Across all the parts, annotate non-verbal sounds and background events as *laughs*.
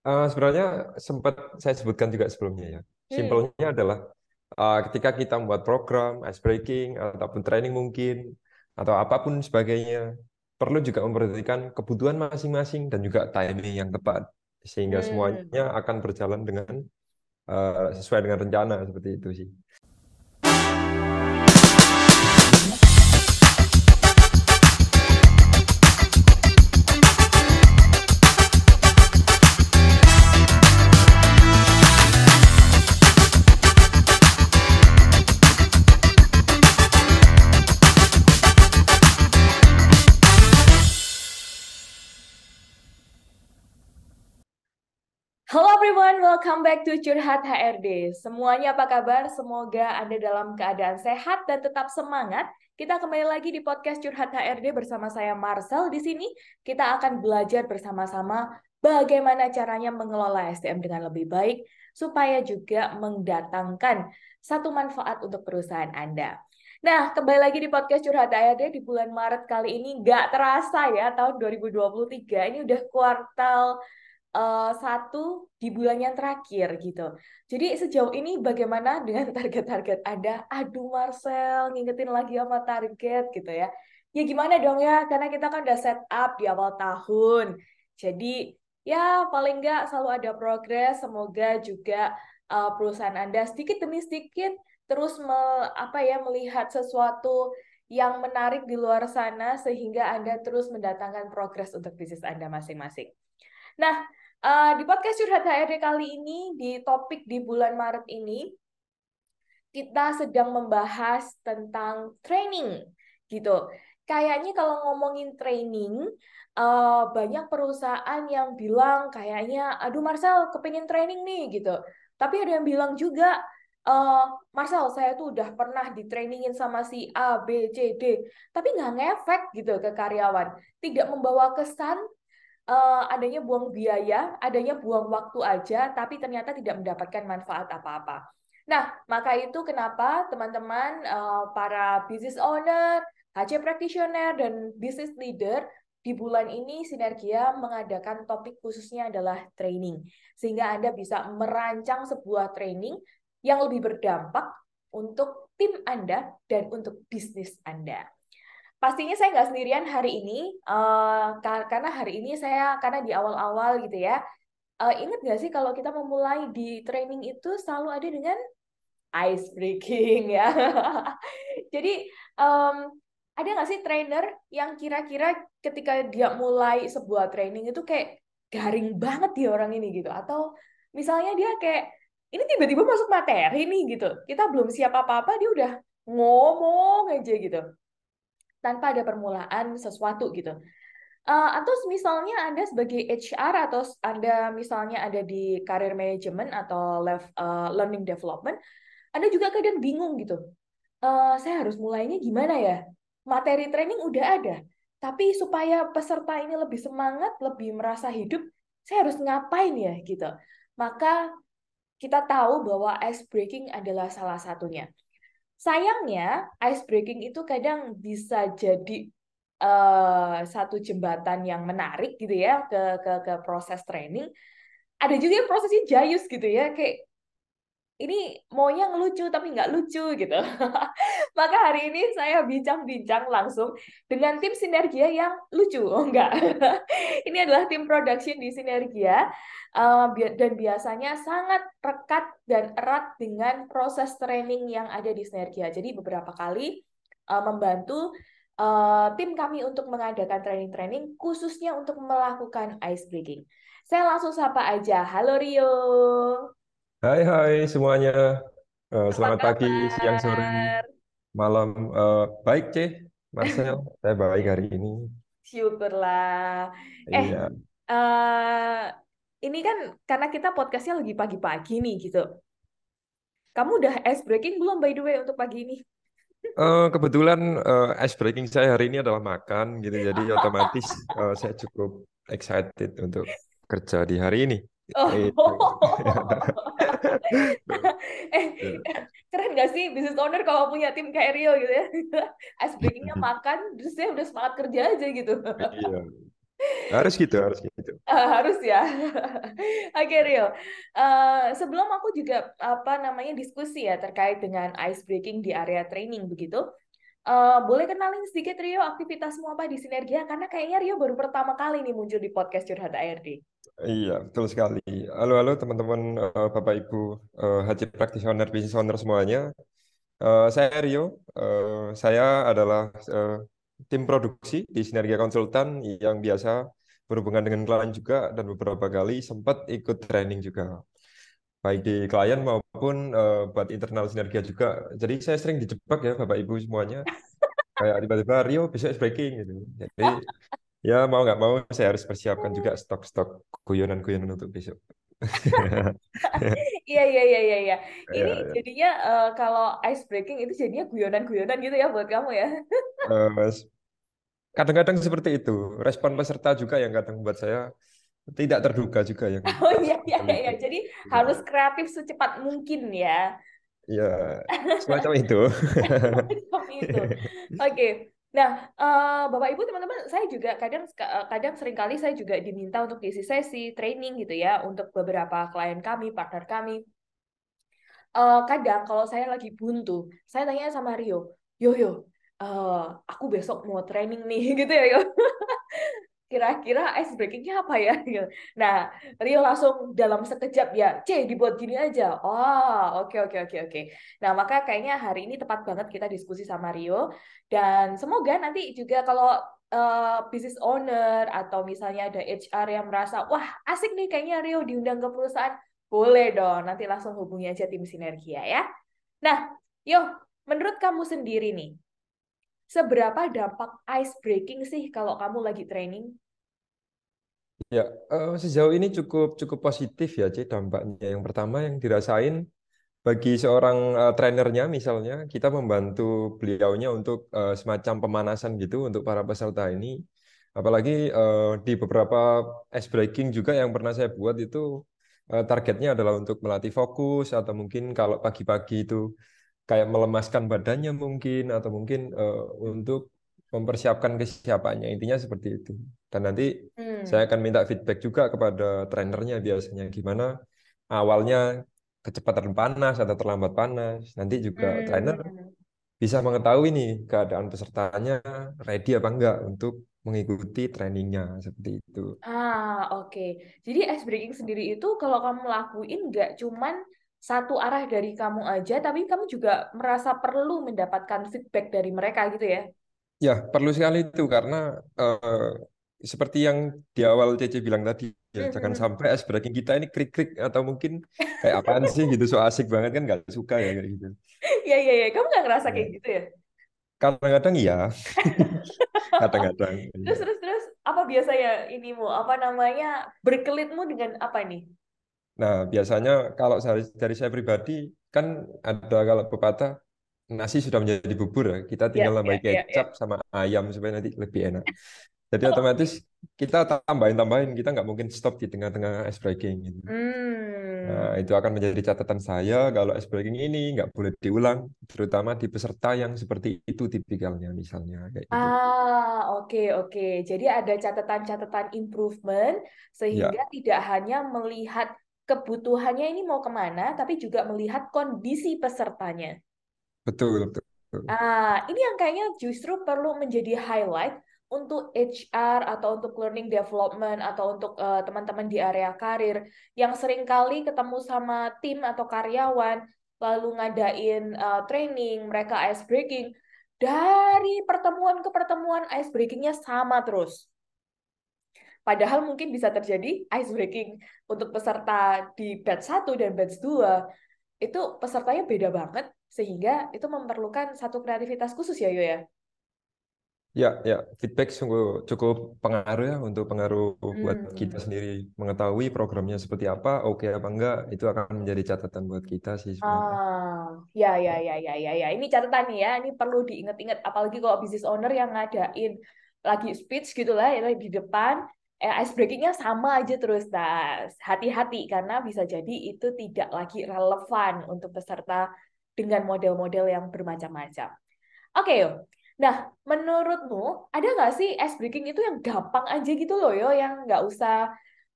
Uh, sebenarnya sempat saya sebutkan juga sebelumnya ya. Hmm. Simpelnya adalah uh, ketika kita membuat program, ice breaking, ataupun training mungkin, atau apa pun sebagainya, perlu juga memperhatikan kebutuhan masing-masing dan juga timing yang tepat. Sehingga Hmm. semuanya akan berjalan dengan uh, sesuai dengan rencana, seperti itu sih. Everyone, welcome back to Curhat HRD. Semuanya apa kabar? Semoga Anda dalam keadaan sehat dan tetap semangat. Kita kembali lagi di podcast Curhat HRD bersama saya Marcel. Di sini kita akan belajar bersama-sama bagaimana caranya mengelola SDM dengan lebih baik supaya juga mendatangkan satu manfaat untuk perusahaan Anda. Nah, kembali lagi di podcast Curhat HRD di bulan Maret kali ini. Gak terasa ya, tahun 2023. Ini udah kuartal uh, satu di bulan yang terakhir gitu. Jadi sejauh ini bagaimana dengan *laughs* target-target Anda? Aduh Marcel, ngingetin lagi sama target gitu ya. Ya gimana dong ya, karena kita kan udah set up di awal tahun. Jadi ya paling nggak selalu ada progres. Semoga juga uh, perusahaan Anda sedikit demi sedikit terus me, apa ya melihat sesuatu yang menarik di luar sana sehingga Anda terus mendatangkan progres untuk bisnis Anda masing-masing. Nah, uh, di podcast Curhat HRD kali ini, di topik di bulan Maret ini, kita sedang membahas tentang training, gitu. Kayaknya kalau ngomongin training, uh, banyak perusahaan yang bilang kayaknya, aduh Marcel, kepingin training nih, gitu. Tapi ada yang bilang juga, uh, Marcel, saya tuh udah pernah di trainingin sama si A, B, C, D, tapi nggak ngefek gitu ke karyawan. Tidak membawa kesan uh, adanya buang biaya, adanya buang waktu aja, tapi ternyata tidak mendapatkan manfaat apa-apa. Nah, maka itu kenapa teman-teman uh, para business owner, HC practitioner, dan business leader di bulan ini Sinergia mengadakan topik khususnya adalah training. Sehingga Anda bisa merancang sebuah training yang lebih berdampak untuk tim Anda dan untuk bisnis Anda pastinya saya nggak sendirian hari ini uh, karena hari ini saya karena di awal-awal gitu ya. Uh, ingat nggak sih kalau kita memulai di training itu selalu ada dengan ice breaking ya? *laughs* Jadi um, ada nggak sih trainer yang kira-kira ketika dia mulai sebuah training itu kayak garing banget dia orang ini gitu? Atau misalnya dia kayak ini tiba-tiba masuk materi nih gitu. Kita belum siap apa-apa dia udah ngomong aja gitu tanpa ada permulaan sesuatu gitu. Uh, atau misalnya Anda sebagai HR atau Anda misalnya ada di career management atau level, uh, learning development, Anda juga kadang bingung gitu. Uh, saya harus mulainya gimana ya? Materi training udah ada, tapi supaya peserta ini lebih semangat, lebih merasa hidup, saya harus ngapain ya gitu. Maka kita tahu bahwa ice breaking adalah salah satunya. Sayangnya, ice breaking itu kadang bisa jadi uh, satu jembatan yang menarik gitu ya ke ke ke proses training. Ada juga yang prosesnya jayus gitu ya, kayak ini maunya ngelucu tapi nggak lucu gitu. *laughs* Maka hari ini saya bincang-bincang langsung dengan tim Sinergia yang lucu, oh enggak. *laughs* ini adalah tim production di Sinergia uh, dan biasanya sangat rekat dan erat dengan proses training yang ada di Sinergia. Jadi beberapa kali uh, membantu uh, tim kami untuk mengadakan training-training khususnya untuk melakukan ice breaking. Saya langsung sapa aja. Halo Rio. Hai hai semuanya. Uh, selamat pagi, siang, sore, malam. Uh, baik, C. Marcel. *laughs* Saya baik hari ini. Syukurlah. Eh, Iya. uh, ini kan karena kita podcastnya lagi pagi-pagi nih gitu. Kamu udah ice breaking belum by the way untuk pagi ini? Uh, kebetulan uh, ice breaking saya hari ini adalah makan gitu, jadi otomatis uh, *laughs* saya cukup excited untuk kerja di hari ini. Oh. *laughs* eh, keren gak sih business owner kalau punya tim kayak Rio gitu ya? *laughs* Ice *laughs* breakingnya makan, terus dia udah semangat kerja aja gitu. Iya. Harus gitu, harus gitu. Uh, harus ya. Oke okay, Rio. Uh, sebelum aku juga apa namanya diskusi ya terkait dengan ice breaking di area training begitu. Uh, boleh kenalin sedikit Rio aktivitasmu apa di Sinergia karena kayaknya Rio baru pertama kali nih muncul di podcast Curhat ARD. Iya, betul sekali. Halo, halo teman-teman, uh, Bapak Ibu, uh, HC Practitioner, Business Owner semuanya. Uh, saya Rio, uh, saya adalah uh, tim produksi di Sinergia Konsultan yang biasa berhubungan dengan klien juga dan beberapa kali sempat ikut training juga baik di klien maupun uh, buat internal sinergia juga. Jadi saya sering dijebak ya Bapak Ibu semuanya. *laughs* Kayak tiba-tiba Rio besok breaking gitu. Jadi ya mau nggak mau saya harus persiapkan juga stok-stok guyonan-guyonan untuk besok. *laughs* Iya iya iya iya iya. *laughs* Ini ya, jadinya uh, kalau ice breaking itu jadinya guyonan-guyonan gitu ya buat kamu ya. uh, kadang-kadang seperti itu respon peserta juga yang kadang membuat saya tidak terduga juga yang *laughs* oh iya iya iya jadi ya. harus kreatif secepat mungkin ya ya semacam itu *laughs* semacam itu oke okay. Nah, uh, Bapak Ibu teman-teman, saya juga kadang eh, kadang sering kali saya juga diminta untuk diisi sesi training gitu ya untuk beberapa klien kami, partner kami. Uh, kadang kalau saya lagi buntu, saya tanya sama Rio, yo yo, uh, aku besok mau training nih *laughs* gitu ya yo kira-kira ice breakingnya apa ya? *laughs* Gitu. nah Rio langsung dalam sekejap ya C dibuat gini aja. Oh oke okay, oke okay, oke okay, oke. Nah maka kayaknya hari ini tepat banget kita diskusi sama Rio. Dan semoga nanti juga kalau uh, business owner atau misalnya ada HR yang merasa wah asik nih kayaknya Rio diundang ke perusahaan. Boleh dong nanti langsung hubungi aja tim sinergia ya. Nah yo menurut kamu sendiri nih seberapa dampak ice breaking sih kalau kamu lagi training? Ya, uh, sejauh ini cukup cukup positif ya, Ci, dampaknya. Yang pertama yang dirasain bagi seorang uh, trainernya misalnya, kita membantu beliaunya untuk uh, semacam pemanasan gitu untuk para peserta ini. Apalagi uh, di beberapa ice breaking juga yang pernah saya buat itu uh, targetnya adalah untuk melatih fokus atau mungkin kalau pagi-pagi itu kayak melemaskan badannya mungkin atau mungkin uh, untuk mempersiapkan kesiapannya intinya seperti itu dan nanti hmm. saya akan minta feedback juga kepada trainernya biasanya gimana awalnya kecepatan panas atau terlambat panas nanti juga hmm. trainer bisa mengetahui nih keadaan pesertanya ready apa enggak untuk mengikuti trainingnya seperti itu. Ah oke, okay. jadi ice breaking sendiri itu kalau kamu lakuin nggak cuman satu arah dari kamu aja, tapi kamu juga merasa perlu mendapatkan feedback dari mereka gitu ya? Ya, perlu sekali itu karena uh, seperti yang di awal Cece bilang tadi, ya, mm-hmm. jangan sampai es breaking kita ini krik-krik atau mungkin kayak apaan sih gitu, so asik banget kan nggak suka ya gitu. Iya, iya, iya. Kamu nggak ngerasa ya. kayak gitu ya? Kadang-kadang iya. *laughs* Kadang-kadang. terus, terus, terus, apa biasanya inimu, apa namanya, berkelitmu dengan apa nih? Nah, biasanya kalau dari saya pribadi kan ada kalau pepatah nasi sudah menjadi bubur ya, kita ya, tinggal yeah, tambahin yeah, kecap yeah, sama ayam supaya nanti lebih enak. *laughs* Jadi oh. otomatis kita tambahin-tambahin, kita nggak mungkin stop di tengah-tengah ice breaking gitu. Hmm. Nah, itu akan menjadi catatan saya kalau ice breaking ini nggak boleh diulang, terutama di peserta yang seperti itu tipikalnya misalnya kayak gitu. Ah, oke okay, oke. Okay. Jadi ada catatan-catatan improvement sehingga ya. tidak hanya melihat kebutuhannya ini mau ke mana, tapi juga melihat kondisi pesertanya. Betul, betul. Ah, ini yang kayaknya justru perlu menjadi highlight untuk HR atau untuk learning development atau untuk teman eh, teman-teman di area karir yang sering kali ketemu sama tim atau karyawan lalu ngadain uh, training, mereka ice breaking dari pertemuan ke pertemuan ice breakingnya sama terus. Padahal mungkin bisa terjadi ice breaking untuk peserta di batch 1 dan batch 2 itu pesertanya beda banget sehingga itu memerlukan satu kreativitas khusus ya Yo ya. Ya, ya, feedback sungguh cukup pengaruh ya untuk pengaruh buat kita hmm. sendiri mengetahui programnya seperti apa, oke okay apa enggak, itu akan menjadi catatan buat kita sih sebenarnya. Ah, ya, ya, ya, ya, ya, ya. Ini catatan nih ya, ini perlu diingat-ingat, apalagi kalau business owner yang ngadain lagi speech gitu lah, ya di depan, eh, ice breakingnya sama aja terus. Nah, hati-hati karena bisa jadi itu tidak lagi relevan untuk peserta dengan model-model yang bermacam-macam. Oke, okay, Nah, menurutmu ada nggak sih ice breaking itu yang gampang aja gitu loh yo, yang nggak usah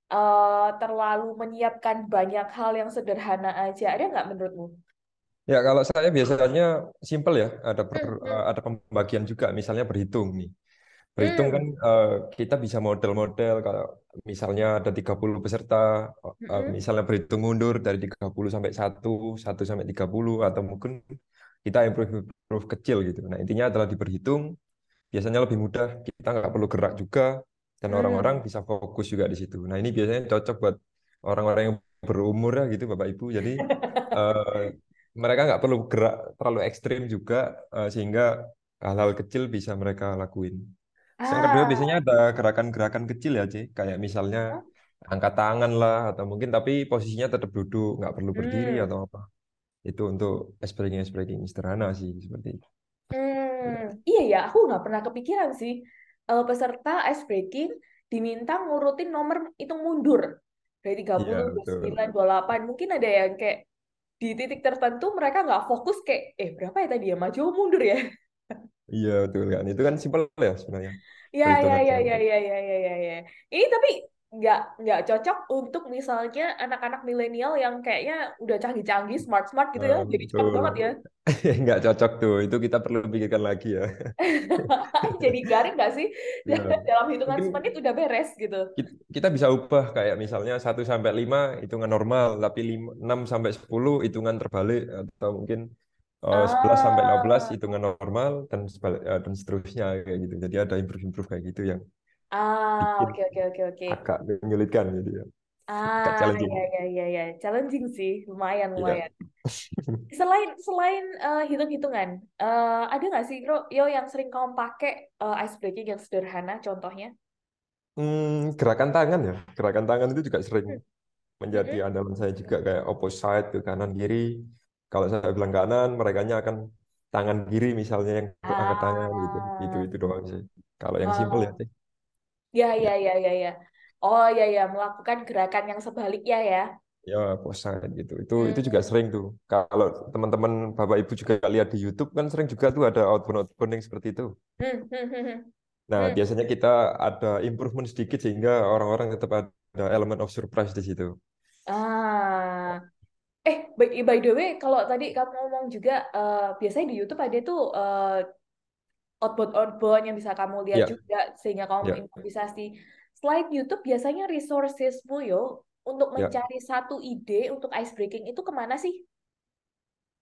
uh, terlalu menyiapkan banyak hal yang sederhana aja. Ada nggak menurutmu? Ya, kalau saya biasanya simple ya, ada per, Hmm, eh, hmm, ada pembagian juga, misalnya berhitung nih. Berhitung kan eh, kita bisa model-model kalau misalnya ada 30 peserta, hmm, misalnya berhitung mundur dari 30 sampai satu, satu sampai 30 atau mungkin kita improve improve kecil gitu. Nah, intinya adalah diberhitung, biasanya lebih mudah, kita nggak perlu gerak juga dan orang-orang hmm. bisa fokus juga di situ. Nah, ini biasanya cocok buat orang-orang yang berumur ya gitu Bapak Ibu. Jadi *laughs* eh, mereka nggak perlu gerak terlalu ekstrim juga eh, sehingga hal-hal kecil bisa mereka lakuin. Terus Yang kedua biasanya Ah, ada gerakan-gerakan kecil ya, C. Kayak misalnya angkat tangan lah, atau mungkin tapi posisinya tetap duduk, nggak perlu berdiri hmm. atau apa. Itu untuk ice breaking ice breaking sederhana sih seperti itu. Hmm, iya ya, aku nggak pernah kepikiran sih. Eh, peserta ice breaking diminta ngurutin nomor hitung mundur. Dari tiga Iya puluh betul. sembilan dua puluh delapan Mungkin ada yang kayak di titik tertentu mereka nggak fokus kayak, eh berapa ya tadi ya, maju mundur ya? Iya betul kan. Itu kan simpel ya sebenarnya Ya, ya, perhitungan ya, saya. ya, ya, ya, ya, ya, ya. Ini tapi nggak nggak cocok untuk misalnya anak-anak milenial yang kayaknya udah canggih-canggih, smart-smart gitu ya. Nah, Jadi betul. banget ya. *laughs* Nggak cocok tuh. Itu kita perlu pikirkan lagi ya. *laughs* Jadi garing nggak sih? *laughs* Iya. Dalam hitungan Mungkin semenit udah beres gitu. Kit- kita bisa ubah kayak misalnya satu sampai 5 hitungan normal, tapi 5, 6 sampai 10 hitungan terbalik atau mungkin eh, 11 sampai 15 Ah, hitungan normal dan sebalik, eh, dan seterusnya kayak gitu. Jadi ada improve-improve kayak gitu yang ah, oke, oke, oke, oke. agak menyulitkan gitu ya. Ah, challenging. ya, ya, ya, ya. Challenging sih, lumayan, Iya. lumayan. *laughs* Selain selain eh, hitung-hitungan, eh, ada nggak sih, Ro, yo yang sering kamu pakai eh, ice breaking yang sederhana, contohnya? Hmm, gerakan tangan ya. Gerakan tangan itu juga sering Hmm, menjadi andalan saya juga kayak opposite ke kanan kiri. Kalau saya bilang kanan, mereka akan tangan kiri misalnya yang angkat tangan gitu. Itu Ah, itu doang sih. Kalau yang simple ya, oh, sih. ya, Ya. ya, ya, ya, ya. Oh, ya, ya, melakukan gerakan yang sebaliknya ya. Ya, opposite gitu. Itu itu juga Hmm, sering tuh. Kalau teman-teman Bapak Ibu juga lihat di YouTube kan sering juga tuh ada outbound-outbound yang seperti itu. hmm, hmm, hmm, hmm. Nah, hmm. biasanya kita ada improvement sedikit sehingga orang-orang tetap ada elemen of surprise di situ. Ah, eh, by, by the way, kalau tadi kamu ngomong juga, eh, biasanya di YouTube ada tuh eh, outbound-outbound yang bisa kamu lihat Ya, juga sehingga kamu ya, improvisasi. Selain YouTube, biasanya resourcesmu yo untuk ya. mencari satu ide untuk ice breaking itu ke mana sih?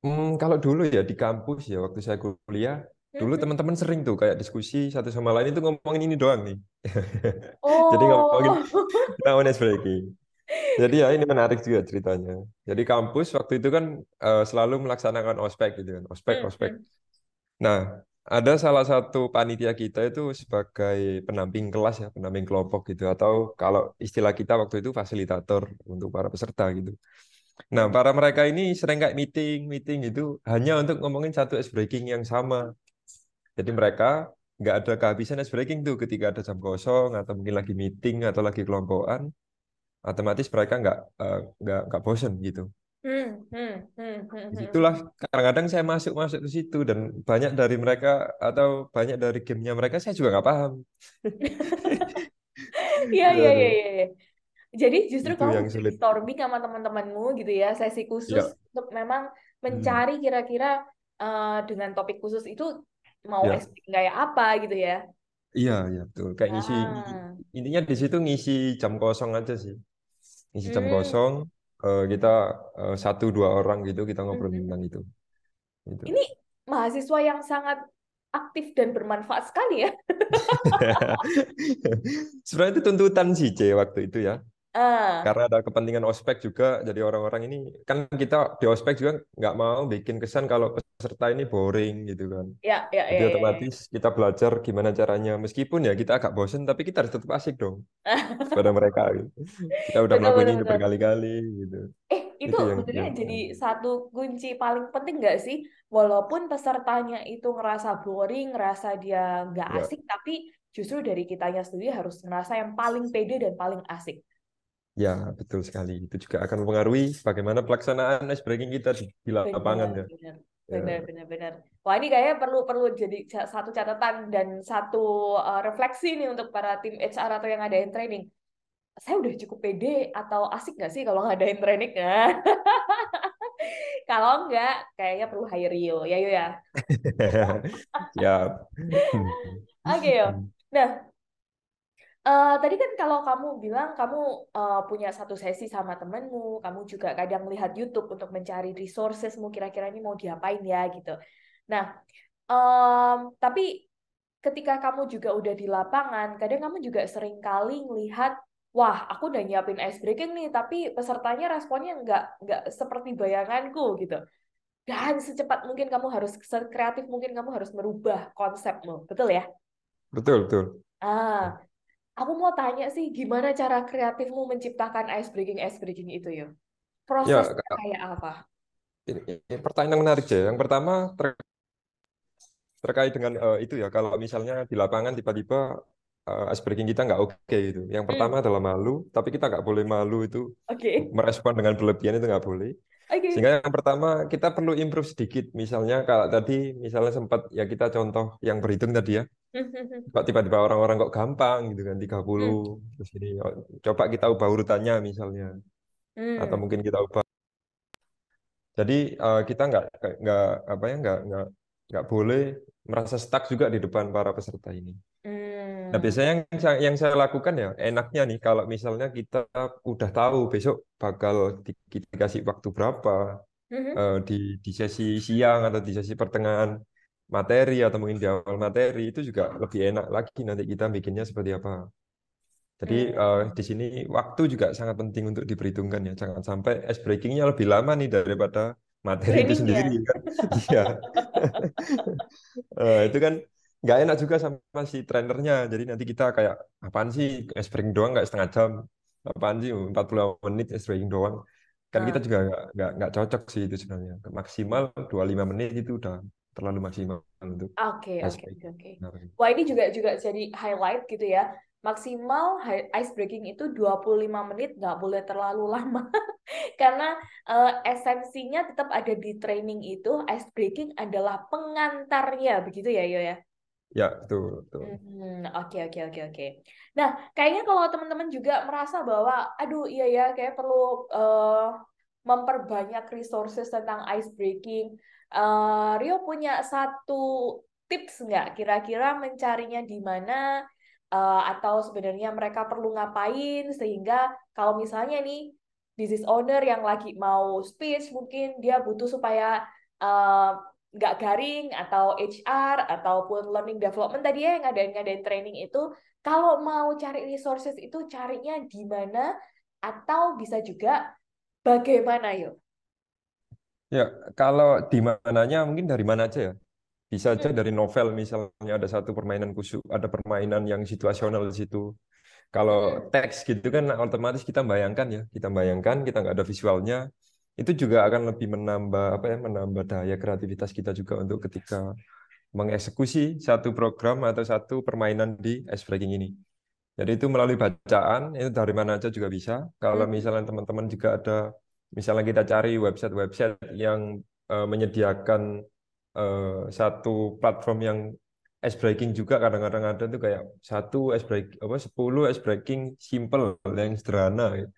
Hmm, kalau dulu ya di kampus ya waktu saya kuliah, dulu teman-teman sering tuh kayak diskusi satu sama lain itu ngomongin ini doang nih. *laughs* Jadi ngomongin *laughs* Oh, ice breaking. Jadi ya ini menarik juga ceritanya. Jadi kampus waktu itu kan eh, selalu melaksanakan ospek gitu kan, ospek Hmm, ospek. hmm, Nah, ada salah satu panitia kita itu sebagai pendamping kelas ya, pendamping kelompok gitu, atau kalau istilah kita waktu itu fasilitator untuk para peserta gitu. Nah, para mereka ini sering kayak meeting, meeting itu hanya untuk ngomongin satu ice breaking yang sama. Jadi mereka nggak ada kehabisan ice breaking tuh ketika ada jam kosong atau mungkin lagi meeting atau lagi kelompokan, otomatis mereka nggak eh, nggak nggak bosen gitu. hmm, hmm, hmm, Di situlah hmm. kadang-kadang saya masuk masuk ke situ dan banyak dari mereka atau banyak dari gamenya mereka saya juga nggak paham. *laughs* Iya, Ya, iya, iya, iya. iya. Jadi justru Itu kamu yang sulit. brainstorming sama teman-temanmu gitu ya, sesi khusus Ya, untuk memang mencari kira-kira eh, dengan topik khusus itu mau ya, kayak apa gitu ya. iya, iya betul. Kayak ngisi Ah, intinya di situ ngisi jam kosong aja sih. Ngisi jam hmm. kosong eh, kita eh, satu dua orang gitu kita ngobrol Mhm. tentang itu. Itu. Ini mahasiswa yang sangat aktif dan bermanfaat sekali ya. *laughs* Sebenarnya itu tuntutan sih C waktu itu ya. Ah, Karena ada kepentingan ospek juga, jadi orang-orang ini kan kita di ospek juga nggak mau bikin kesan kalau peserta ini boring gitu kan. ya, ya, Jadi ya, ya. otomatis kita belajar gimana caranya, meskipun ya kita agak bosen, tapi kita harus tetap asik dong *laughs* kepada mereka. gitu. Kita udah Betul, melakukan betul, ini berkali-kali gitu. Eh, itu Itu yang yang jadi satu kunci paling penting nggak sih? Walaupun pesertanya itu ngerasa boring, ngerasa dia nggak ya asik, tapi justru dari kitanya sendiri harus ngerasa yang paling pede dan paling asik. Ya betul sekali. Itu juga akan mempengaruhi bagaimana pelaksanaan ice breaking kita di, di lapangan Benar, ya. benar. Benar, benar, benar. Wah, ini kayaknya perlu perlu jadi satu catatan dan satu uh, refleksi nih untuk para tim HR atau yang ngadain training. Saya udah cukup pede atau asik nggak sih kalau ngadain training? *laughs* kalau enggak, kayaknya perlu hire Rio. Ya, Yo ya. *laughs* Siap. *laughs* Oke, Yo. Nah, Uh, tadi kan kalau kamu bilang kamu uh, punya satu sesi sama temenmu, kamu juga kadang lihat YouTube untuk mencari resourcesmu kira-kira ini mau diapain ya gitu. Nah, um, tapi ketika kamu juga udah di lapangan, kadang kamu juga sering kali ngelihat, wah aku udah nyiapin ice breaking nih, tapi pesertanya responnya nggak nggak seperti bayanganku gitu. Dan secepat mungkin kamu harus sekreatif mungkin kamu harus merubah konsepmu, betul ya? Betul betul. Ah, Aku mau tanya sih, gimana cara kreatifmu menciptakan ice breaking ice breaking itu ya? Prosesnya ya, kayak apa? Ini, ini pertanyaan menarik ya. Yang pertama ter terkait dengan uh, itu ya. Kalau misalnya di lapangan tiba-tiba uh, ice breaking kita nggak oke okay, gitu. Yang hmm. pertama hmm. adalah malu, tapi kita nggak boleh malu itu. Okay. Merespon dengan berlebihan itu nggak boleh. Okay. Sehingga yang pertama kita perlu improve sedikit. Misalnya kalau tadi misalnya sempat ya kita contoh yang berhitung tadi ya. *laughs* tiba-tiba orang-orang kok gampang gitu kan 30 hmm. terus ini oh, coba kita ubah urutannya misalnya hmm. atau mungkin kita ubah jadi uh, kita nggak nggak apa ya nggak nggak nggak boleh merasa stuck juga di depan para peserta ini. Hmm. Nah biasanya yang saya, yang saya lakukan ya enaknya nih kalau misalnya kita udah tahu besok bakal di, dikasih waktu berapa hmm. uh, di di sesi siang atau di sesi pertengahan materi atau mungkin di awal materi itu juga lebih enak lagi nanti kita bikinnya seperti apa. Jadi uh, di sini waktu juga sangat penting untuk diperhitungkan ya. Jangan sampai ice breakingnya lebih lama nih daripada materi itu sendiri kan. *laughs* Iya. uh, itu kan nggak enak juga sama si trainernya. Jadi nanti kita kayak apaan sih ice breaking doang nggak setengah jam. Apaan sih 40 menit ice breaking doang. Kan kita juga nggak nggak cocok sih itu sebenarnya. Maksimal 25 menit itu udah terlalu maksimal untuk Oke, oke, oke. Wah, ini juga juga jadi highlight gitu ya. Maksimal ice breaking itu 25 menit, nggak boleh terlalu lama. *laughs* Karena uh, esensinya tetap ada di training itu, ice breaking adalah pengantarnya, begitu ya, Yo ya? Ya, betul. Hmm, oke, oke, oke, oke. Nah, kayaknya kalau teman-teman juga merasa bahwa, aduh, iya ya, kayak perlu uh, memperbanyak resources tentang ice breaking, Uh, Rio punya satu tips nggak kira-kira mencarinya di mana uh, atau sebenarnya mereka perlu ngapain sehingga kalau misalnya nih business owner yang lagi mau speech mungkin dia butuh supaya uh, nggak garing atau HR ataupun learning development tadi ya yang ngadain ngadain training itu kalau mau cari resources itu carinya di mana atau bisa juga bagaimana yuk Ya, kalau di mananya mungkin dari mana aja ya. Bisa aja hmm. dari novel misalnya ada satu permainan khusus, ada permainan yang situasional di situ. Kalau hmm. teks gitu kan otomatis kita bayangkan ya, kita bayangkan kita nggak ada visualnya, itu juga akan lebih menambah apa ya, menambah daya kreativitas kita juga untuk ketika mengeksekusi satu program atau satu permainan di ice breaking ini. Jadi itu melalui bacaan, itu dari mana aja juga bisa. Kalau hmm. misalnya teman-teman juga ada misalnya kita cari website-website yang uh, menyediakan uh, satu platform yang ice breaking juga kadang-kadang ada tuh kayak satu ice break apa sepuluh ice breaking simple yang sederhana gitu.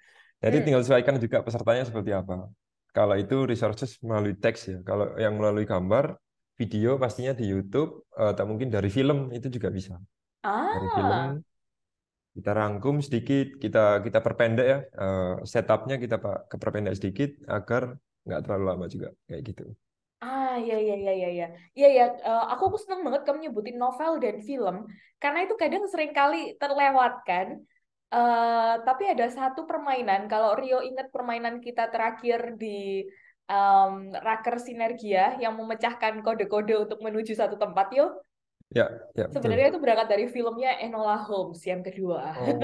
Jadi hmm. tinggal sesuaikan juga pesertanya seperti apa. Kalau itu resources melalui teks ya. Kalau yang melalui gambar, video pastinya di YouTube atau mungkin dari film itu juga bisa. Ah. Dari film kita rangkum sedikit, kita kita perpendek ya uh, setupnya kita pak keperpendek sedikit agar nggak terlalu lama juga kayak gitu. Ah ya ya ya ya ya ya ya aku aku seneng banget kamu nyebutin novel dan film karena itu kadang sering kali terlewatkan. Uh, tapi ada satu permainan kalau Rio ingat permainan kita terakhir di um, Raker Sinergia yang memecahkan kode-kode untuk menuju satu tempat yuk Ya, ya. Sebenarnya itu berangkat dari filmnya Enola Holmes yang kedua. Oh.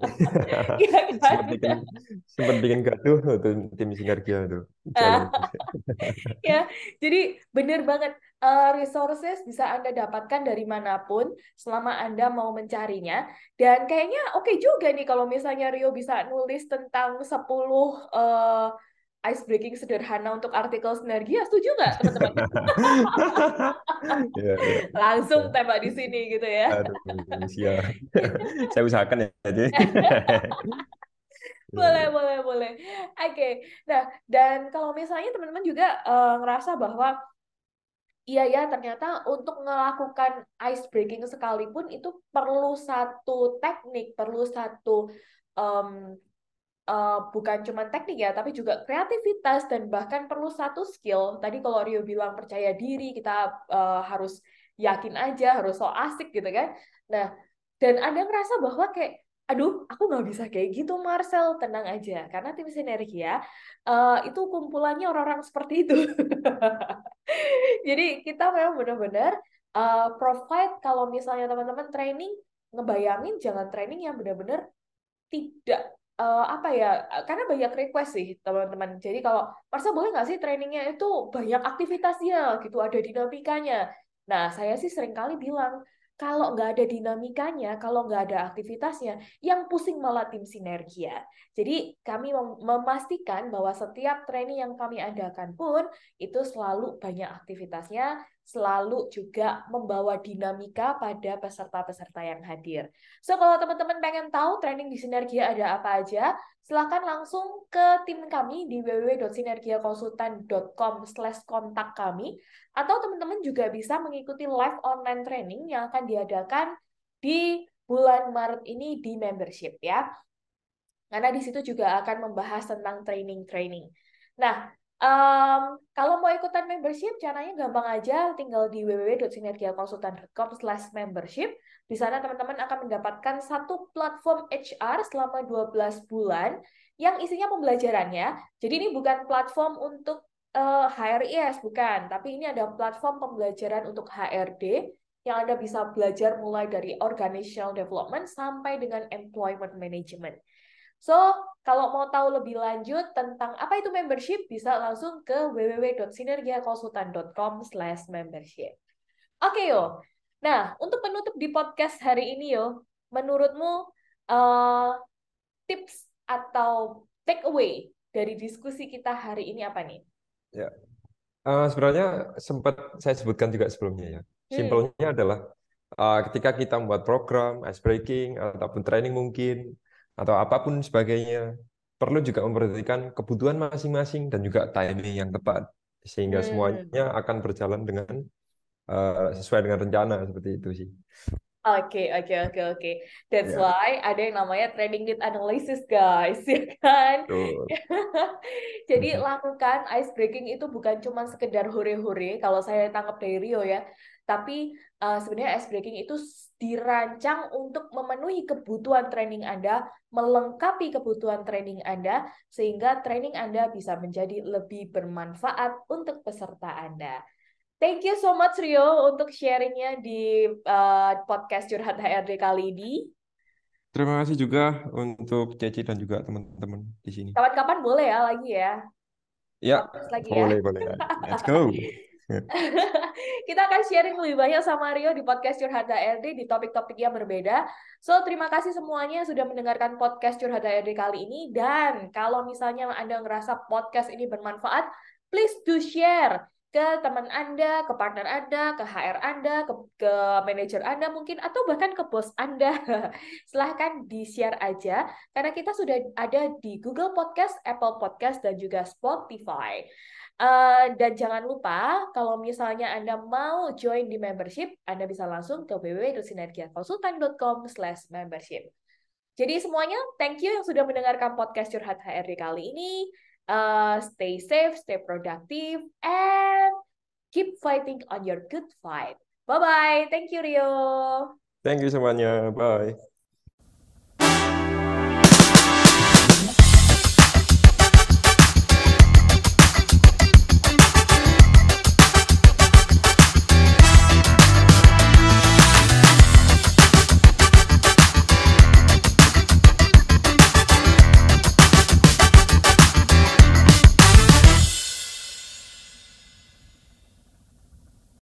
*laughs* ya, kan? sempat bikin sempat bikin gaduh tuh tim sinergia tuh. *laughs* ya, jadi benar banget uh, resources bisa Anda dapatkan dari mana pun selama Anda mau mencarinya. Dan kayaknya oke okay juga nih kalau misalnya Rio bisa nulis tentang 10 uh, ice breaking sederhana untuk artikel sinergia, setuju nggak teman-teman? *laughs* Ya, ya. Langsung tembak di sini gitu ya. Aduh, siap. *laughs* Saya usahakan ya. Jadi. *laughs* boleh, boleh, boleh. Oke. Nah, dan kalau misalnya teman-teman juga uh, ngerasa bahwa iya ya ternyata untuk melakukan ice breaking sekalipun itu perlu satu teknik, perlu satu um, uh, bukan cuma teknik ya, tapi juga kreativitas dan bahkan perlu satu skill. Tadi kalau Rio bilang percaya diri, kita uh, harus yakin aja, harus so asik gitu kan. Nah, dan ada ngerasa bahwa kayak aduh aku nggak bisa kayak gitu Marcel tenang aja karena tim sinergia uh, itu kumpulannya orang-orang seperti itu *laughs* jadi kita memang benar-benar uh, provide kalau misalnya teman-teman training ngebayangin jangan training yang benar-benar tidak uh, apa ya karena banyak request sih teman-teman. Jadi kalau Marcel boleh nggak sih trainingnya itu banyak aktivitasnya? Gitu ada dinamikanya. Nah saya sih sering kali bilang kalau nggak ada dinamikanya, kalau nggak ada aktivitasnya, yang pusing malah tim sinergia. Jadi kami memastikan bahwa setiap training yang kami adakan pun itu selalu banyak aktivitasnya, selalu juga membawa dinamika pada peserta-peserta yang hadir. So, kalau teman-teman pengen tahu training di Sinergia ada apa aja, silahkan langsung ke tim kami di www.sinergiakonsultan.com slash kontak kami, atau teman-teman juga bisa mengikuti live online training yang akan diadakan di bulan Maret ini di membership ya. Karena di situ juga akan membahas tentang training-training. Nah, Um, kalau mau ikutan membership, caranya gampang aja, tinggal di www.sinergiakonsultan.com/membership. Di sana teman-teman akan mendapatkan satu platform HR selama 12 bulan yang isinya pembelajarannya. Jadi ini bukan platform untuk uh, eh, HRIS, bukan, tapi ini ada platform pembelajaran untuk HRD yang Anda bisa belajar mulai dari organizational development sampai dengan employment management. So, kalau mau tahu lebih lanjut tentang apa itu membership, bisa langsung ke www.sinergiakonsultan.com membership. Oke, yo. Nah, untuk penutup di podcast hari ini, yo, menurutmu uh, tips atau take away dari diskusi kita hari ini apa nih? Ya, uh, sebenarnya sempat saya sebutkan juga sebelumnya ya. Hmm. Simpelnya hmm. adalah uh, ketika kita membuat program, ice breaking ataupun training mungkin, atau apa pun sebagainya perlu juga memperhatikan kebutuhan masing-masing dan juga timing yang tepat sehingga hmm. semuanya akan berjalan dengan uh, sesuai dengan rencana seperti itu sih. Oke, oke, oke, oke. That's yeah. why ada yang namanya training need analysis, guys, *laughs* ya kan? *laughs* Jadi *laughs* lakukan ice breaking itu bukan cuma sekedar hore-hore, kalau saya tangkap dari Rio ya, tapi uh, sebenarnya ice breaking itu dirancang untuk memenuhi kebutuhan training Anda, melengkapi kebutuhan training Anda, sehingga training Anda bisa menjadi lebih bermanfaat untuk peserta Anda. Thank you so much Rio untuk sharingnya di uh, podcast Curhat HRD kali ini. Terima kasih juga untuk Ceci dan juga teman-teman di sini. Kapan-kapan boleh ya lagi ya. Ya, lagi ya. boleh, ya. boleh. Let's go. *laughs* *laughs* Kita akan sharing lebih banyak sama Rio di podcast Curhat HRD di topik-topik yang berbeda. So, terima kasih semuanya sudah mendengarkan podcast Curhat HRD kali ini. Dan kalau misalnya Anda ngerasa podcast ini bermanfaat, please do share ke teman Anda, ke partner Anda, ke HR Anda, ke, ke manajer Anda mungkin, atau bahkan ke bos Anda. *laughs* Silahkan di-share aja, karena kita sudah ada di Google Podcast, Apple Podcast, dan juga Spotify. Uh, dan jangan lupa, kalau misalnya Anda mau join di membership, Anda bisa langsung ke www.sinergiakonsultan.com slash membership. Jadi semuanya, thank you yang sudah mendengarkan podcast Curhat HRD kali ini. Uh, stay safe, stay productive, and keep fighting on your good fight. Bye-bye. Thank you, Rio. Thank you semuanya. Bye.